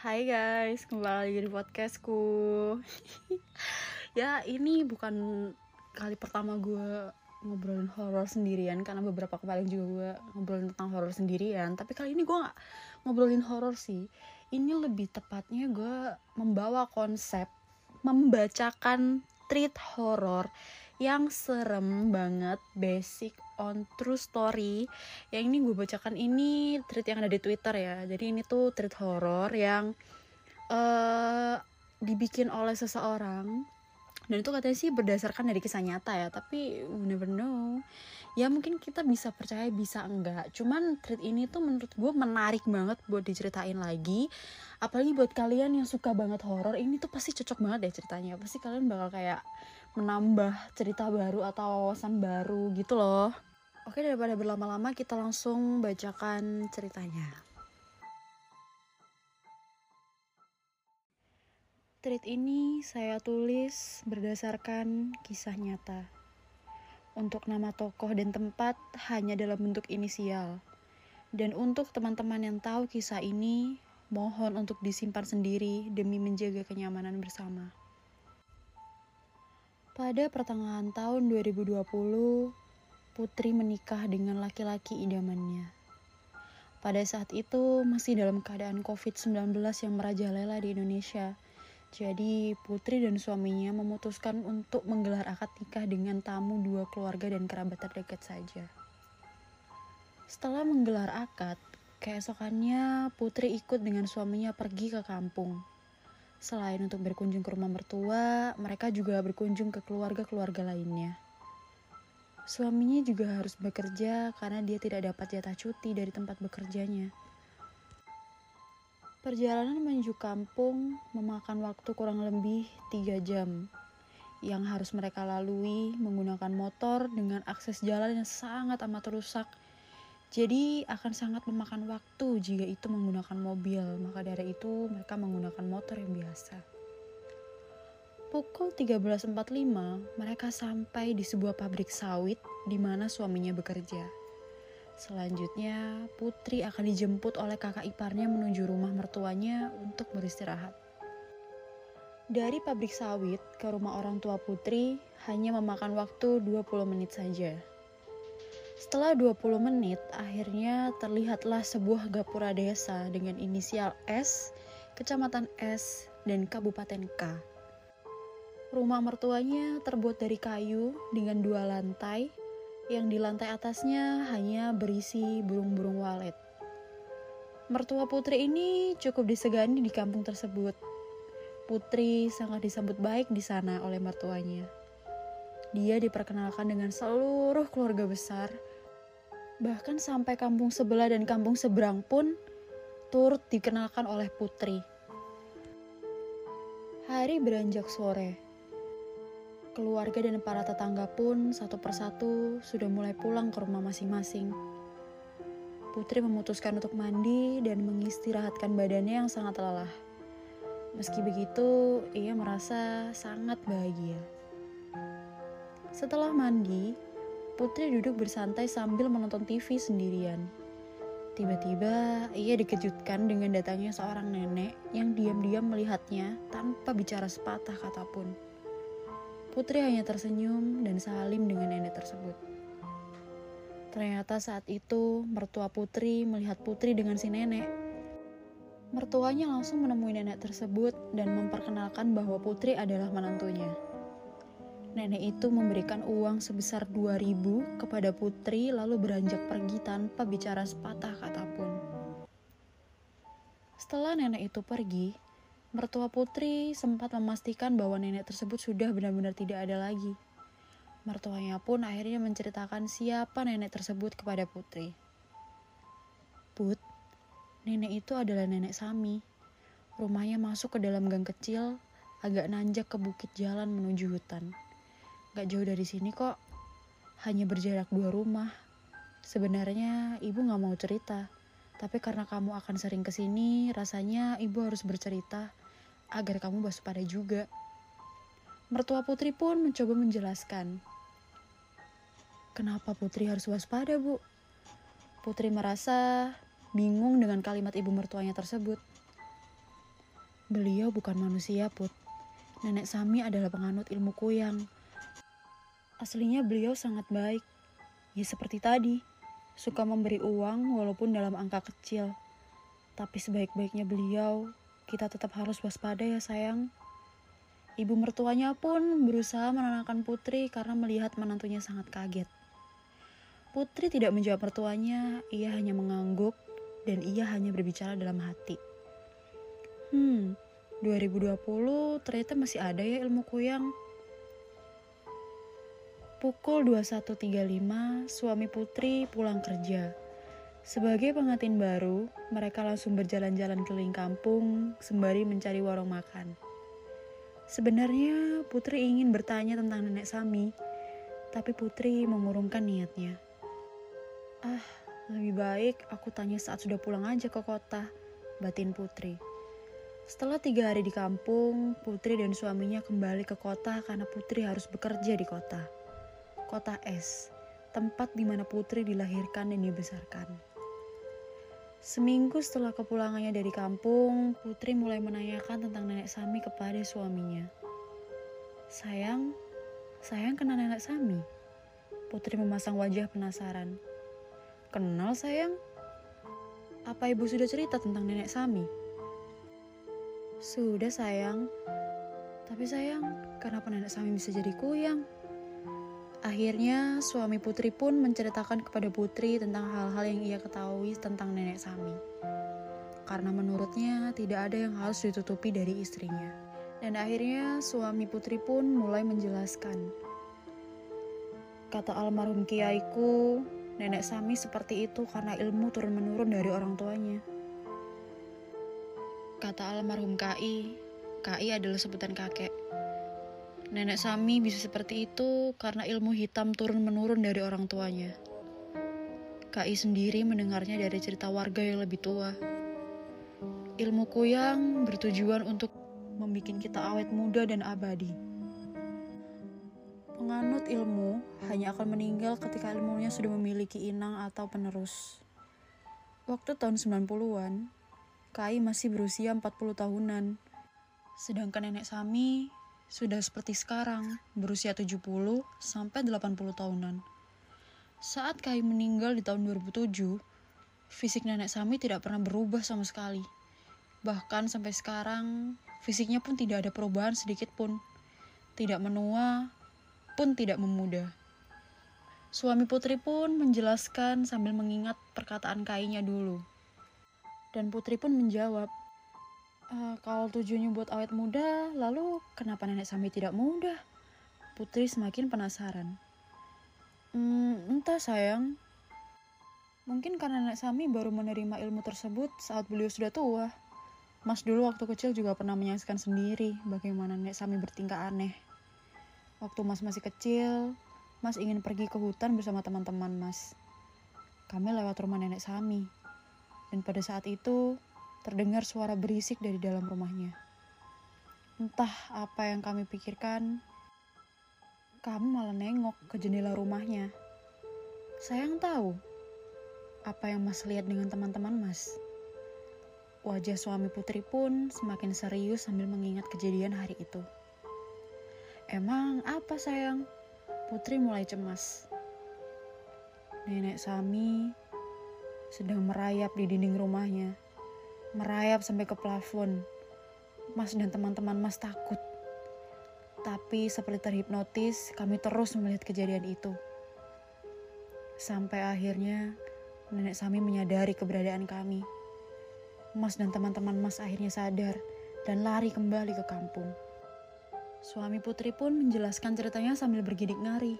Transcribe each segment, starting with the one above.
Hai guys, kembali lagi di podcastku. Ya ini bukan kali pertama gue ngobrolin horor sendirian Karena beberapa kali juga gue ngobrolin tentang horor sendirian. Tapi kali ini gue gak ngobrolin horor sih. Ini lebih tepatnya gue membawa konsep Membacakan treat horor yang serem banget basic on true story. Yang ini gue bacakan ini tweet yang ada di twitter ya. Jadi ini tuh tweet horor yang uh, dibikin oleh seseorang. Dan itu katanya sih berdasarkan dari kisah nyata ya tapi we never know. Ya mungkin kita bisa percaya bisa enggak. Cuman tweet ini tuh menurut gue menarik banget buat diceritain lagi. Apalagi buat kalian yang suka banget horor ini tuh pasti cocok banget deh ceritanya. Pasti kalian bakal kayak menambah cerita baru atau wawasan baru gitu loh. Oke daripada berlama-lama kita langsung bacakan ceritanya. Tweet ini saya tulis berdasarkan kisah nyata. Untuk nama tokoh dan tempat hanya dalam bentuk inisial. Dan untuk teman-teman yang tahu kisah ini, mohon untuk disimpan sendiri demi menjaga kenyamanan bersama. Pada pertengahan tahun 2020, Putri menikah dengan laki-laki idamannya. Pada saat itu masih dalam keadaan COVID-19 yang merajalela di Indonesia. Jadi Putri dan suaminya memutuskan untuk menggelar akad nikah dengan tamu dua keluarga dan kerabat terdekat saja. Setelah menggelar akad, keesokannya Putri ikut dengan suaminya pergi ke kampung Selain untuk berkunjung ke rumah mertua, mereka juga berkunjung ke keluarga-keluarga lainnya. Suaminya juga harus bekerja karena dia tidak dapat jatah cuti dari tempat bekerjanya. Perjalanan menuju kampung memakan waktu kurang lebih tiga jam yang harus mereka lalui menggunakan motor dengan akses jalan yang sangat amat rusak jadi akan sangat memakan waktu jika itu menggunakan mobil, maka dari itu mereka menggunakan motor yang biasa. Pukul 13.45, mereka sampai di sebuah pabrik sawit di mana suaminya bekerja. Selanjutnya, Putri akan dijemput oleh kakak iparnya menuju rumah mertuanya untuk beristirahat. Dari pabrik sawit ke rumah orang tua Putri hanya memakan waktu 20 menit saja. Setelah 20 menit, akhirnya terlihatlah sebuah gapura desa dengan inisial S, kecamatan S, dan kabupaten K. Rumah mertuanya terbuat dari kayu dengan dua lantai, yang di lantai atasnya hanya berisi burung-burung walet. Mertua putri ini cukup disegani di kampung tersebut. Putri sangat disambut baik di sana oleh mertuanya. Dia diperkenalkan dengan seluruh keluarga besar, Bahkan sampai kampung sebelah dan kampung seberang pun turut dikenalkan oleh Putri. Hari beranjak sore. Keluarga dan para tetangga pun satu persatu sudah mulai pulang ke rumah masing-masing. Putri memutuskan untuk mandi dan mengistirahatkan badannya yang sangat lelah. Meski begitu, ia merasa sangat bahagia. Setelah mandi, Putri duduk bersantai sambil menonton TV sendirian. Tiba-tiba ia dikejutkan dengan datangnya seorang nenek yang diam-diam melihatnya tanpa bicara sepatah kata pun. Putri hanya tersenyum dan salim dengan nenek tersebut. Ternyata saat itu mertua Putri melihat Putri dengan si nenek. Mertuanya langsung menemui nenek tersebut dan memperkenalkan bahwa Putri adalah menantunya. Nenek itu memberikan uang sebesar 2000 kepada putri lalu beranjak pergi tanpa bicara sepatah kata pun. Setelah nenek itu pergi, mertua putri sempat memastikan bahwa nenek tersebut sudah benar-benar tidak ada lagi. Mertuanya pun akhirnya menceritakan siapa nenek tersebut kepada putri. Put, nenek itu adalah nenek Sami. Rumahnya masuk ke dalam gang kecil, agak nanjak ke bukit jalan menuju hutan. Gak jauh dari sini kok. Hanya berjarak dua rumah. Sebenarnya ibu gak mau cerita. Tapi karena kamu akan sering ke sini, rasanya ibu harus bercerita agar kamu waspada juga. Mertua Putri pun mencoba menjelaskan. Kenapa Putri harus waspada, Bu? Putri merasa bingung dengan kalimat ibu mertuanya tersebut. Beliau bukan manusia, Put. Nenek Sami adalah penganut ilmu kuyang. Aslinya beliau sangat baik. Ya seperti tadi, suka memberi uang walaupun dalam angka kecil. Tapi sebaik-baiknya beliau, kita tetap harus waspada ya sayang. Ibu mertuanya pun berusaha menenangkan Putri karena melihat menantunya sangat kaget. Putri tidak menjawab mertuanya, ia hanya mengangguk dan ia hanya berbicara dalam hati. Hmm, 2020 ternyata masih ada ya ilmu kuyang. Pukul 21.35, suami Putri pulang kerja. Sebagai pengantin baru, mereka langsung berjalan-jalan keliling kampung sembari mencari warung makan. Sebenarnya Putri ingin bertanya tentang nenek Sami, tapi Putri mengurungkan niatnya. Ah, lebih baik aku tanya saat sudah pulang aja ke kota, batin Putri. Setelah tiga hari di kampung, Putri dan suaminya kembali ke kota karena Putri harus bekerja di kota. Kota S, tempat di mana Putri dilahirkan dan dibesarkan. Seminggu setelah kepulangannya dari kampung, Putri mulai menanyakan tentang nenek Sami kepada suaminya. Sayang, sayang kenal nenek Sami. Putri memasang wajah penasaran. Kenal sayang? Apa ibu sudah cerita tentang nenek Sami? Sudah sayang. Tapi sayang, kenapa nenek Sami bisa jadi kuyang? Akhirnya suami Putri pun menceritakan kepada Putri tentang hal-hal yang ia ketahui tentang nenek Sami. Karena menurutnya tidak ada yang harus ditutupi dari istrinya. Dan akhirnya suami Putri pun mulai menjelaskan. Kata almarhum kiaiku, nenek Sami seperti itu karena ilmu turun-menurun dari orang tuanya. Kata almarhum KI, KI adalah sebutan kakek. Nenek Sami bisa seperti itu karena ilmu hitam turun-menurun dari orang tuanya. KI sendiri mendengarnya dari cerita warga yang lebih tua. Ilmu kuyang bertujuan untuk membuat kita awet muda dan abadi. Penganut ilmu hanya akan meninggal ketika ilmunya sudah memiliki inang atau penerus. Waktu tahun 90-an, Kai masih berusia 40 tahunan. Sedangkan nenek Sami sudah seperti sekarang, berusia 70 sampai 80 tahunan. Saat Kai meninggal di tahun 2007, fisik nenek Sami tidak pernah berubah sama sekali. Bahkan sampai sekarang, fisiknya pun tidak ada perubahan sedikit pun. Tidak menua, pun tidak memuda. Suami putri pun menjelaskan sambil mengingat perkataan kainya dulu. Dan Putri pun menjawab, e, kalau tujuannya buat awet muda, lalu kenapa nenek Sami tidak muda? Putri semakin penasaran. Hmm, entah sayang. Mungkin karena nenek Sami baru menerima ilmu tersebut saat beliau sudah tua. Mas dulu waktu kecil juga pernah menyaksikan sendiri bagaimana nenek Sami bertingkah aneh. Waktu Mas masih kecil, Mas ingin pergi ke hutan bersama teman-teman Mas. Kami lewat rumah nenek Sami. Dan pada saat itu terdengar suara berisik dari dalam rumahnya. Entah apa yang kami pikirkan, kami malah nengok ke jendela rumahnya. Sayang tahu apa yang Mas lihat dengan teman-teman Mas. Wajah suami putri pun semakin serius sambil mengingat kejadian hari itu. Emang apa sayang? Putri mulai cemas. Nenek Sami sedang merayap di dinding rumahnya. Merayap sampai ke plafon. Mas dan teman-teman Mas takut. Tapi seperti terhipnotis, kami terus melihat kejadian itu. Sampai akhirnya nenek Sami menyadari keberadaan kami. Mas dan teman-teman Mas akhirnya sadar dan lari kembali ke kampung. Suami putri pun menjelaskan ceritanya sambil bergidik ngari.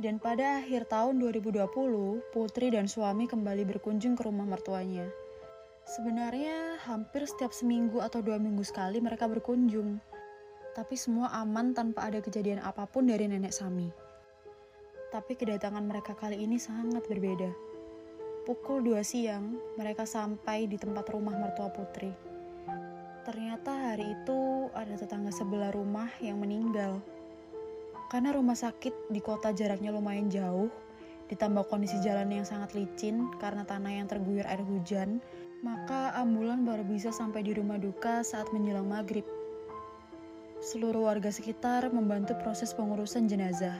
Dan pada akhir tahun 2020, Putri dan suami kembali berkunjung ke rumah mertuanya. Sebenarnya hampir setiap seminggu atau dua minggu sekali mereka berkunjung. Tapi semua aman tanpa ada kejadian apa pun dari nenek Sami. Tapi kedatangan mereka kali ini sangat berbeda. Pukul 2 siang, mereka sampai di tempat rumah mertua Putri. Ternyata hari itu ada tetangga sebelah rumah yang meninggal. Karena rumah sakit di kota jaraknya lumayan jauh, ditambah kondisi jalan yang sangat licin karena tanah yang terguyur air hujan, Maka ambulan baru bisa sampai di rumah duka saat menjelang maghrib. Seluruh warga sekitar membantu proses pengurusan jenazah.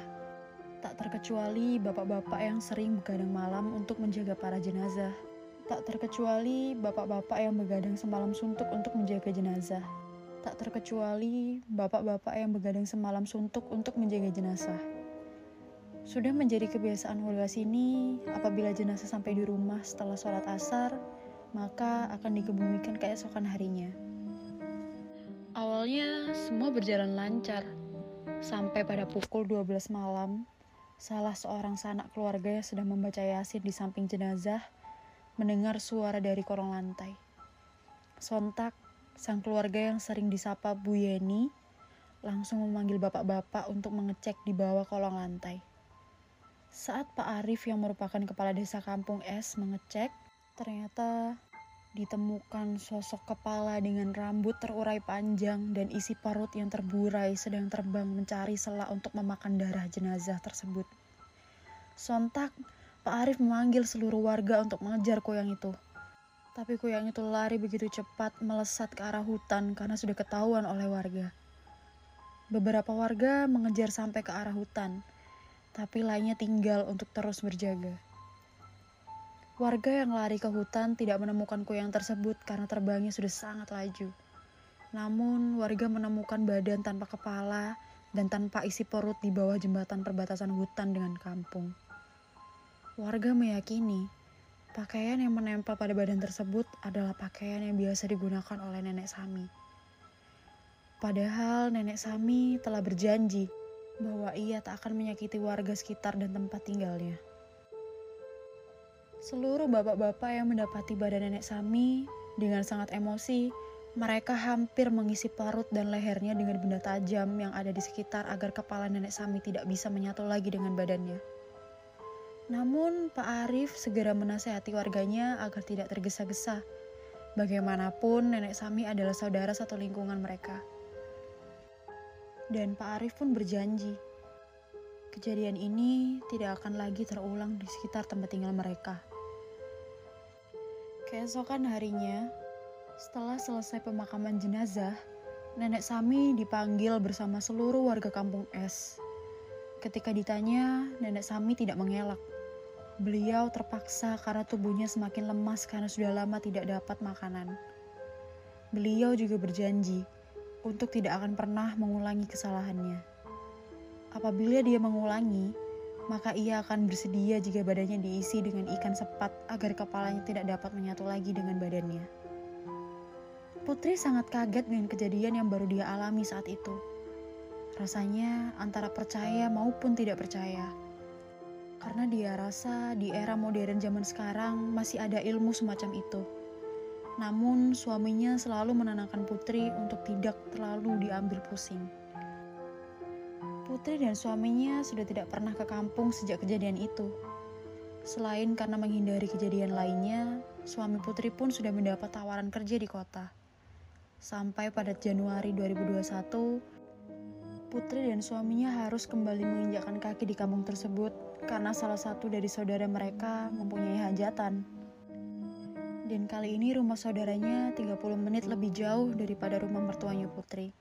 Tak terkecuali bapak-bapak yang sering begadang malam untuk menjaga para jenazah. Tak terkecuali bapak-bapak yang begadang semalam suntuk untuk menjaga jenazah. Tak terkecuali bapak-bapak yang begadang semalam suntuk untuk menjaga jenazah. Sudah menjadi kebiasaan warga sini, apabila jenazah sampai di rumah setelah sholat asar, maka akan dikebumikan keesokan harinya. Awalnya semua berjalan lancar, sampai pada pukul 12 malam, salah seorang sanak keluarga yang sedang membaca yasin di samping jenazah mendengar suara dari korong lantai. Sontak, sang keluarga yang sering disapa Bu Yeni langsung memanggil bapak-bapak untuk mengecek di bawah kolong lantai. Saat Pak Arif yang merupakan kepala desa kampung S mengecek, Ternyata ditemukan sosok kepala dengan rambut terurai panjang dan isi parut yang terburai sedang terbang mencari sela untuk memakan darah jenazah tersebut. Sontak, Pak Arif memanggil seluruh warga untuk mengejar koyang itu. Tapi koyang itu lari begitu cepat melesat ke arah hutan karena sudah ketahuan oleh warga. Beberapa warga mengejar sampai ke arah hutan, tapi lainnya tinggal untuk terus berjaga. Warga yang lari ke hutan tidak menemukan kuyang tersebut karena terbangnya sudah sangat laju. Namun, warga menemukan badan tanpa kepala dan tanpa isi perut di bawah jembatan perbatasan hutan dengan kampung. Warga meyakini pakaian yang menempel pada badan tersebut adalah pakaian yang biasa digunakan oleh nenek Sami. Padahal nenek Sami telah berjanji bahwa ia tak akan menyakiti warga sekitar dan tempat tinggalnya. Seluruh bapak-bapak yang mendapati badan nenek Sami dengan sangat emosi, mereka hampir mengisi parut dan lehernya dengan benda tajam yang ada di sekitar agar kepala nenek Sami tidak bisa menyatu lagi dengan badannya. Namun Pak Arif segera menasehati warganya agar tidak tergesa-gesa. Bagaimanapun nenek Sami adalah saudara satu lingkungan mereka. Dan Pak Arif pun berjanji, kejadian ini tidak akan lagi terulang di sekitar tempat tinggal mereka. Keesokan harinya, setelah selesai pemakaman jenazah, Nenek Sami dipanggil bersama seluruh warga kampung S. Ketika ditanya, Nenek Sami tidak mengelak. Beliau terpaksa karena tubuhnya semakin lemas karena sudah lama tidak dapat makanan. Beliau juga berjanji untuk tidak akan pernah mengulangi kesalahannya. Apabila dia mengulangi, maka ia akan bersedia jika badannya diisi dengan ikan sepat agar kepalanya tidak dapat menyatu lagi dengan badannya. Putri sangat kaget dengan kejadian yang baru dia alami saat itu. Rasanya antara percaya maupun tidak percaya. Karena dia rasa di era modern zaman sekarang masih ada ilmu semacam itu. Namun suaminya selalu menenangkan Putri untuk tidak terlalu diambil pusing. Putri dan suaminya sudah tidak pernah ke kampung sejak kejadian itu. Selain karena menghindari kejadian lainnya, suami Putri pun sudah mendapat tawaran kerja di kota. Sampai pada Januari 2021, Putri dan suaminya harus kembali menginjakkan kaki di kampung tersebut karena salah satu dari saudara mereka mempunyai hajatan. Dan kali ini rumah saudaranya 30 menit lebih jauh daripada rumah mertuanya Putri.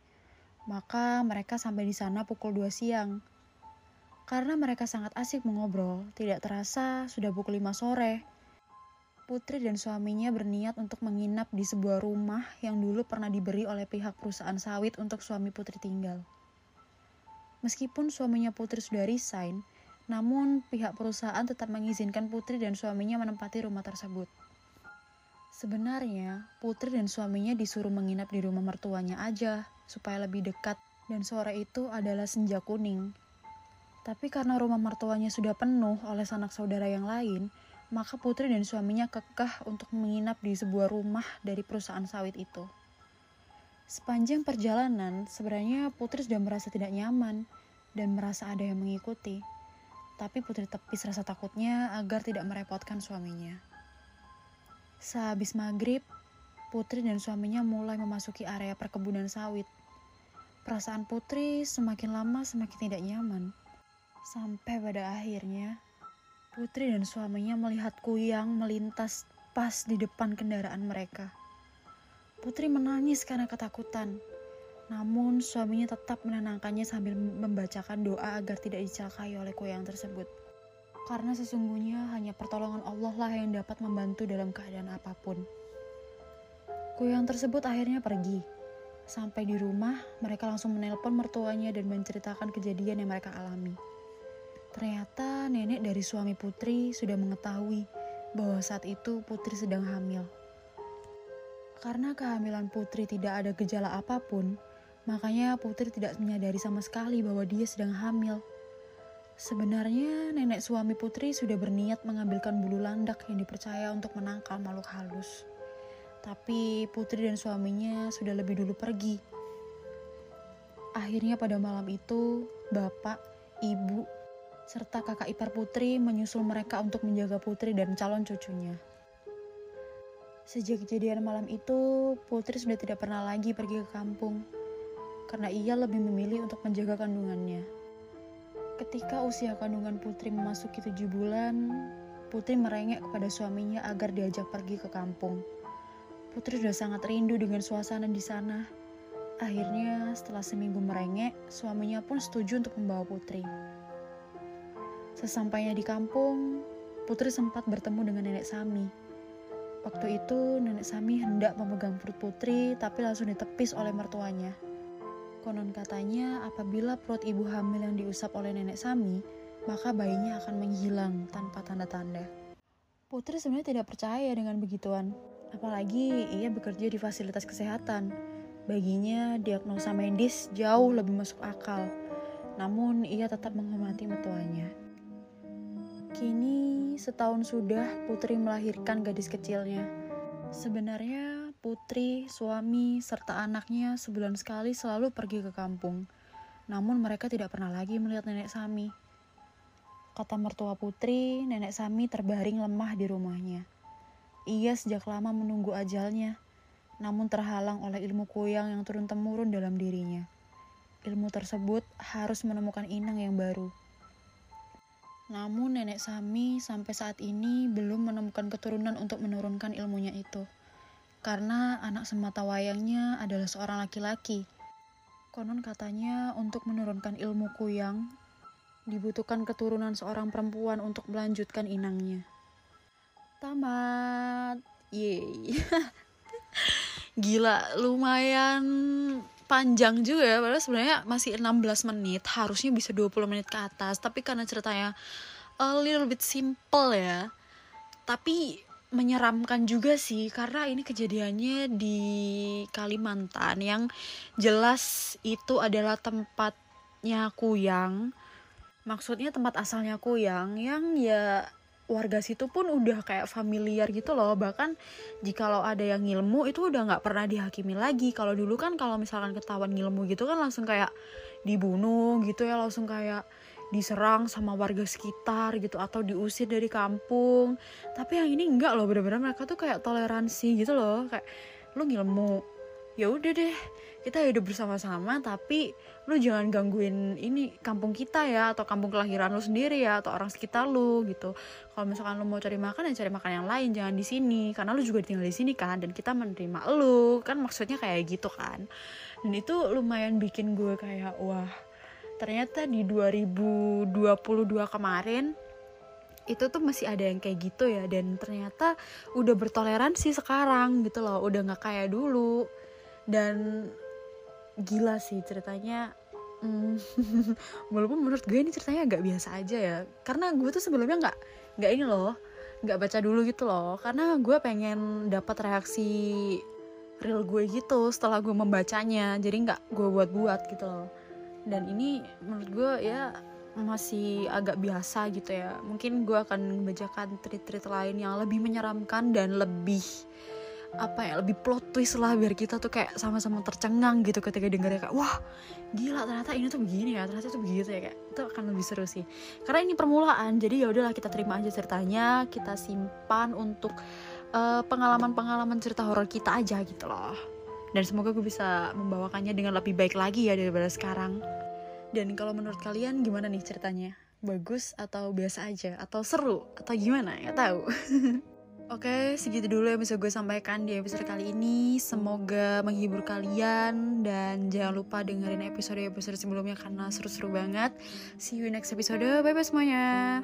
Maka mereka sampai di sana pukul 2 siang. Karena mereka sangat asik mengobrol, tidak terasa sudah pukul 5 sore. Putri dan suaminya berniat untuk menginap di sebuah rumah yang dulu pernah diberi oleh pihak perusahaan sawit untuk suami Putri tinggal. Meskipun suaminya Putri sudah resign, namun pihak perusahaan tetap mengizinkan Putri dan suaminya menempati rumah tersebut. Sebenarnya, Putri dan suaminya disuruh menginap di rumah mertuanya aja, supaya lebih dekat dan sore itu adalah senja kuning. Tapi karena rumah mertuanya sudah penuh oleh sanak saudara yang lain, maka Putri dan suaminya kekeh untuk menginap di sebuah rumah dari perusahaan sawit itu. Sepanjang perjalanan, sebenarnya Putri sudah merasa tidak nyaman dan merasa ada yang mengikuti. Tapi Putri tepis rasa takutnya agar tidak merepotkan suaminya. Sehabis maghrib, Putri dan suaminya mulai memasuki area perkebunan sawit. Perasaan Putri semakin lama semakin tidak nyaman. Sampai pada akhirnya, Putri dan suaminya melihat kuyang melintas pas di depan kendaraan mereka. Putri menangis karena ketakutan. Namun suaminya tetap menenangkannya sambil membacakan doa agar tidak dicelakai oleh kuyang tersebut. Karena sesungguhnya hanya pertolongan Allah lah yang dapat membantu dalam keadaan apa pun. Kuyang tersebut akhirnya pergi. Sampai di rumah, mereka langsung menelpon mertuanya dan menceritakan kejadian yang mereka alami. Ternyata nenek dari suami Putri sudah mengetahui bahwa saat itu Putri sedang hamil. Karena kehamilan Putri tidak ada gejala apa pun, makanya Putri tidak menyadari sama sekali bahwa dia sedang hamil. Sebenarnya nenek suami Putri sudah berniat mengambilkan bulu landak yang dipercaya untuk menangkal makhluk halus. Tapi Putri dan suaminya sudah lebih dulu pergi. Akhirnya pada malam itu, bapak, ibu, serta kakak ipar Putri menyusul mereka untuk menjaga Putri dan calon cucunya. Sejak kejadian malam itu, Putri sudah tidak pernah lagi pergi ke kampung karena ia lebih memilih untuk menjaga kandungannya. Ketika usia kandungan Putri memasuki tujuh bulan, Putri merengek kepada suaminya agar diajak pergi ke kampung. Putri sudah sangat rindu dengan suasana di sana. Akhirnya, setelah seminggu merengek, suaminya pun setuju untuk membawa Putri. Sesampainya di kampung, Putri sempat bertemu dengan nenek Sami Waktu itu nenek Sami hendak memegang perut putri tapi langsung ditepis oleh mertuanya. Konon katanya apabila perut ibu hamil yang diusap oleh nenek Sami, maka bayinya akan menghilang tanpa tanda-tanda. Putri sebenarnya tidak percaya dengan begituan, apalagi ia bekerja di fasilitas kesehatan. Baginya diagnosa medis jauh lebih masuk akal, namun ia tetap menghormati mertuanya. Kini setahun sudah Putri melahirkan gadis kecilnya. Sebenarnya Putri, suami, serta anaknya sebulan sekali selalu pergi ke kampung. Namun mereka tidak pernah lagi melihat nenek Sami. Kata mertua Putri, nenek Sami terbaring lemah di rumahnya. Ia sejak lama menunggu ajalnya, namun terhalang oleh ilmu kuyang yang turun-temurun dalam dirinya. Ilmu tersebut harus menemukan inang yang baru. Namun nenek Sami sampai saat ini belum menemukan keturunan untuk menurunkan ilmunya itu. Karena anak semata wayangnya adalah seorang laki-laki. Konon katanya untuk menurunkan ilmu kuyang, dibutuhkan keturunan seorang perempuan untuk melanjutkan inangnya. Tamat. Yeay. Gila, lumayan panjang juga ya. Padahal sebenarnya masih 16 menit. Harusnya bisa 20 menit ke atas. Tapi karena ceritanya a little bit simple ya. Tapi menyeramkan juga sih. Karena ini kejadiannya di Kalimantan yang jelas itu adalah tempatnya Kuyang. Maksudnya tempat asalnya Kuyang yang ya warga situ pun udah kayak familiar gitu loh. Bahkan jikalau ada yang ngilmu itu udah nggak pernah dihakimi lagi. Kalau dulu kan kalau misalkan ketahuan ngilmu gitu kan langsung kayak dibunuh gitu ya langsung kayak diserang sama warga sekitar gitu atau diusir dari kampung. Tapi yang ini enggak loh bener-bener mereka tuh kayak toleransi gitu loh. Kayak lu ngilmu ya udah deh kita hidup bersama-sama tapi lu jangan gangguin ini kampung kita ya atau kampung kelahiran lu sendiri ya atau orang sekitar lu gitu. Kalau misalkan lu mau cari makan ya cari makan yang lain jangan di sini. Karena lu juga tinggal di sini kan dan kita menerima lu. Kan maksudnya kayak gitu kan. Dan itu lumayan bikin gue kayak wah ternyata di 2022 kemarin itu tuh masih ada yang kayak gitu ya. Dan ternyata udah bertoleransi sekarang gitu loh udah nggak kayak dulu dan gila sih ceritanya. Hmm, walaupun menurut gue ini ceritanya agak biasa aja ya. Karena gue tuh sebelumnya nggak nggak ini loh nggak baca dulu gitu loh. Karena gue pengen dapat reaksi real gue gitu setelah gue membacanya. Jadi nggak gue buat-buat gitu loh. Dan ini menurut gue ya masih agak biasa gitu ya. Mungkin gue akan membacakan treat-treat lain yang lebih menyeramkan dan lebih apa ya lebih plot twist lah biar kita tuh kayak sama-sama tercengang gitu ketika dengarnya kayak wah gila ternyata ini tuh begini ya ternyata tuh begitu ya kayak itu akan lebih seru sih. Karena ini permulaan jadi ya udahlah kita terima aja ceritanya kita simpan untuk uh, pengalaman-pengalaman cerita horor kita aja gitu loh. Dan semoga gue bisa membawakannya dengan lebih baik lagi ya daripada sekarang. Dan kalau menurut kalian gimana nih ceritanya? Bagus atau biasa aja? Atau seru? Atau gimana? Ya tahu Oke, segitu dulu yang bisa gue sampaikan di episode kali ini. Semoga menghibur kalian dan jangan lupa dengerin episode-episode sebelumnya karena seru-seru banget. See you next episode. Bye bye semuanya.